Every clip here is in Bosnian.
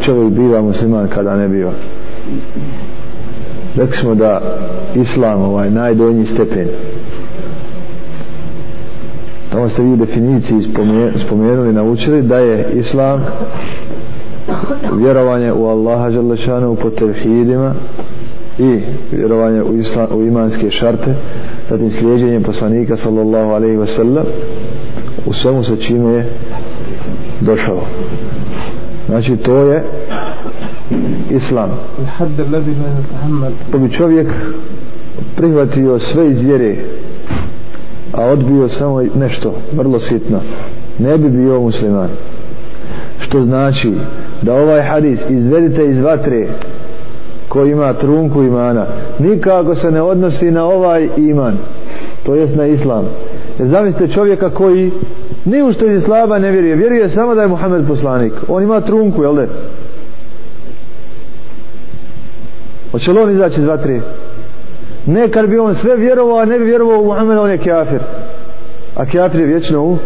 čovjek biva musliman kada ne biva rekli smo da islam ovaj najdonji stepen tamo ste vi u definiciji spomenuli naučili da je islam vjerovanje u Allaha Želešanu po tevhidima i vjerovanje u, islam, u imanske šarte zatim slijeđenje poslanika sallallahu alaihi wasallam u svemu sa čime je došao znači to je islam to bi čovjek prihvatio sve iz vjere a odbio samo nešto vrlo sitno ne bi bio musliman što znači da ovaj hadis izvedite iz vatre koji ima trunku imana nikako se ne odnosi na ovaj iman to jest na islam Jer zamislite čovjeka koji ni u što iz slaba ne vjeruje. Vjeruje samo da je Muhammed poslanik. On ima trunku, jel da? Hoće li on izaći iz vatre? Ne, kad bi on sve vjerovao, a ne bi vjerovao u Muhammed, on je kjafir. A kjafir je vječno u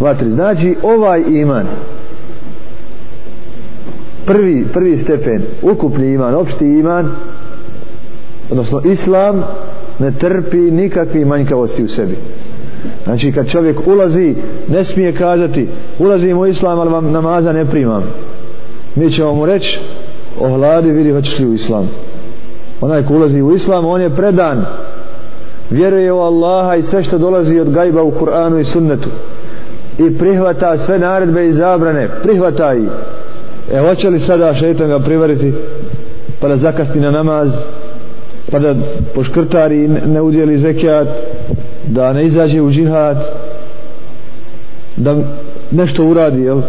vatri. Znači, ovaj iman, prvi, prvi stepen, ukupni iman, opšti iman, odnosno islam, ne trpi nikakve manjkavosti u sebi znači kad čovjek ulazi ne smije kazati ulazim u islam ali vam namaza ne primam mi ćemo mu reći ohladi vidi hoćeš li u islam onaj ko ulazi u islam on je predan vjeruje u Allaha i sve što dolazi od gajba u Kur'anu i sunnetu i prihvata sve naredbe i zabrane prihvata i e hoće li sada šeitan ga privariti pa da zakasti na namaz pa da poškrtari ne udjeli zekijat da ne izađe u džihad da nešto uradi jel?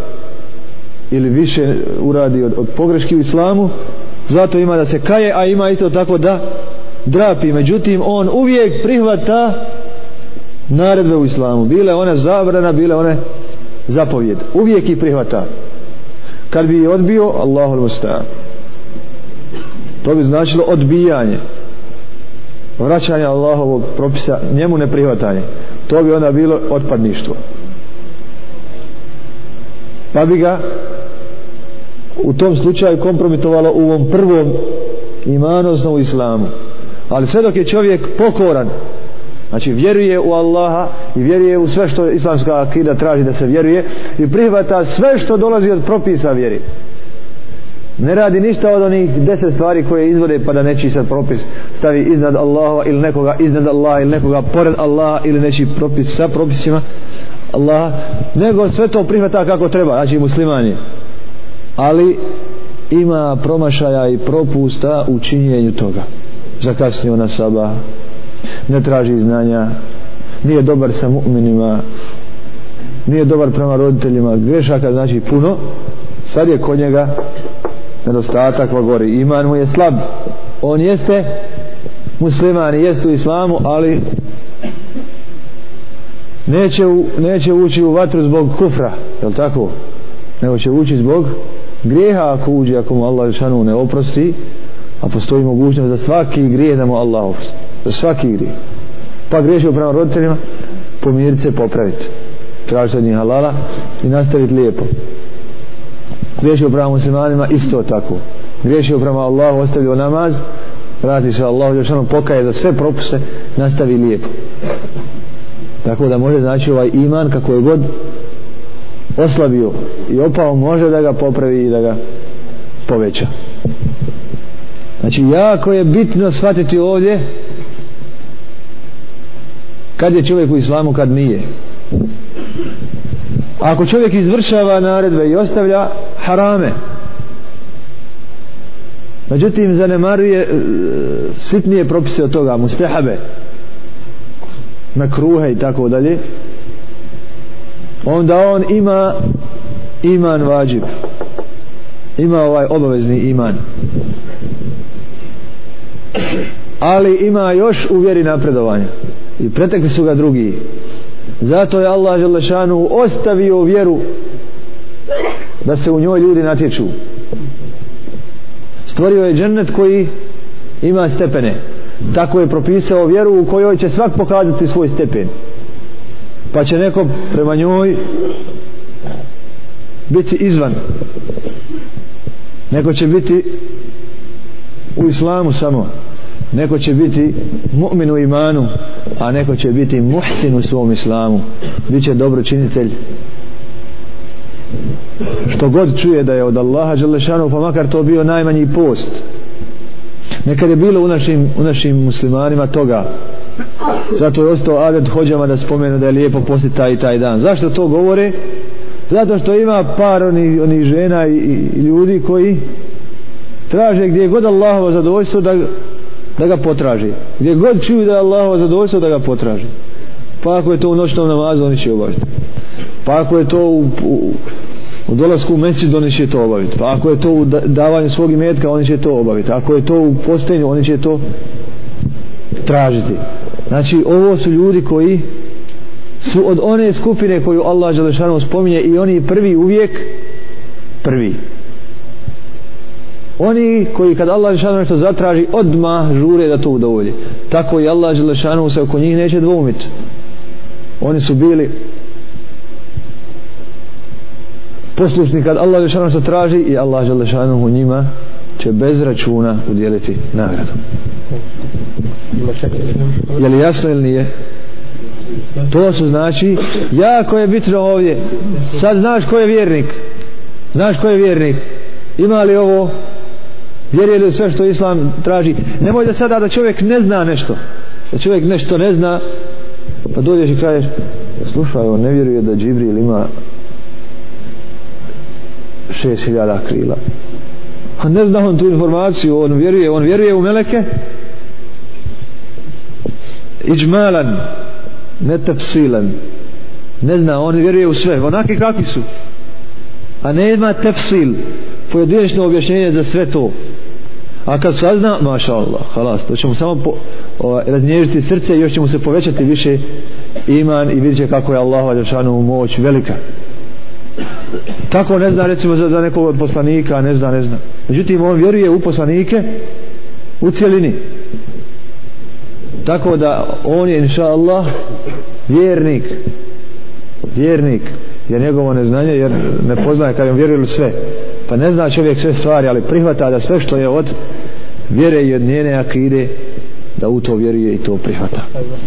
ili više uradi od, od pogreški u islamu zato ima da se kaje a ima isto tako da drapi međutim on uvijek prihvata naredbe u islamu bile one zabrana bile one zapovjed uvijek ih prihvata kad bi odbio Allahu mustaan to bi značilo odbijanje vraćanje Allahovog propisa njemu ne prihvatanje to bi onda bilo otpadništvo pa bi ga u tom slučaju kompromitovalo u ovom prvom imanosno u islamu ali sve dok je čovjek pokoran znači vjeruje u Allaha i vjeruje u sve što islamska akida traži da se vjeruje i prihvata sve što dolazi od propisa vjeri ne radi ništa od onih deset stvari koje izvode pa da neći sad propis stavi iznad Allaha ili nekoga iznad Allaha ili nekoga pored Allaha ili neći propis sa propisima Allaha nego sve to prihvata kako treba znači musliman je ali ima promašaja i propusta u činjenju toga zakasnio na saba ne traži znanja nije dobar sa mu'minima nije dobar prema roditeljima grešaka znači puno stvar je kod njega nedostatak va gori iman mu je slab on jeste musliman i jeste u islamu ali neće, u, neće ući u vatru zbog kufra je li tako nego će ući zbog grijeha ako uđe ako mu Allah šanu ne oprosti a postoji mogućnost za svaki grijeh da mu Allah oprosti za svaki grijeh pa griješi prema roditeljima pomiriti se popraviti tražiti od njih halala i nastaviti lijepo griješio prema muslimanima isto tako griješio prema Allahu ostavio namaz vrati se Allahu još ono pokaje za sve propuse nastavi lijepo tako da može znači ovaj iman kako je god oslabio i opao može da ga popravi i da ga poveća znači jako je bitno shvatiti ovdje kad je čovjek u islamu kad nije ako čovjek izvršava naredbe i ostavlja harame međutim zanemaruje e, sitnije propise od toga mustehabe makruhe i tako dalje onda on ima iman vađib ima ovaj obavezni iman ali ima još u vjeri napredovanja i pretekli su ga drugi zato je Allah Želešanu ostavio vjeru da se u njoj ljudi natječu stvorio je džennet koji ima stepene tako je propisao vjeru u kojoj će svak pokazati svoj stepen pa će neko prema njoj biti izvan neko će biti u islamu samo neko će biti mu'min u imanu a neko će biti muhsin u svom islamu bit će dobročinitelj što god čuje da je od Allaha Đelešanu pa makar to bio najmanji post nekad je bilo u našim, u našim muslimanima toga zato je ostao adet hođama da spomenu da je lijepo posti taj i taj dan zašto to govore? zato što ima par onih, onih žena i, i, ljudi koji traže gdje god Allahovo zadovoljstvo da, da ga potraži gdje god čuju da je Allahovo zadovoljstvo da ga potraži pa ako je to u noćnom namazu oni će obaviti pa ako je to u, u, u dolasku u mesjid oni će to obaviti pa ako je to u davanju svog imetka oni će to obaviti ako je to u postenju oni će to tražiti znači ovo su ljudi koji su od one skupine koju Allah Đelešanu spominje i oni prvi uvijek prvi oni koji kad Allah Đelešanu nešto zatraži odma žure da to udovolji tako i Allah Đelešanu se oko njih neće dvomiti oni su bili poslušni kad Allah je što traži i Allah je lešanu u njima će bez računa udjeliti nagradu je li jasno ili nije to su znači jako je bitno ovdje sad znaš ko je vjernik znaš ko je vjernik ima li ovo vjeruje li sve što islam traži nemoj da sada da čovjek ne zna nešto da čovjek nešto ne zna pa dođeš i kažeš slušaj on ne vjeruje da Džibril ima 6000 krila a ne zna on tu informaciju on vjeruje, on vjeruje u meleke iđmalan ne tefsilan ne zna, on vjeruje u sve onaki kakvi su a ne ima tefsil pojedinečno objašnjenje za sve to a kad sazna, maša Allah halas, to će mu samo po, o, ovaj, raznježiti srce i još će mu se povećati više iman i vidit će kako je Allah u moć velika kako ne zna recimo za, za nekog od poslanika ne zna ne zna međutim on vjeruje u poslanike u cijelini tako da on je inša Allah vjernik vjernik jer njegovo neznanje jer ne poznaje kad je vjeruje sve pa ne zna čovjek sve stvari ali prihvata da sve što je od vjere i od njene akide da u to vjeruje i to prihvata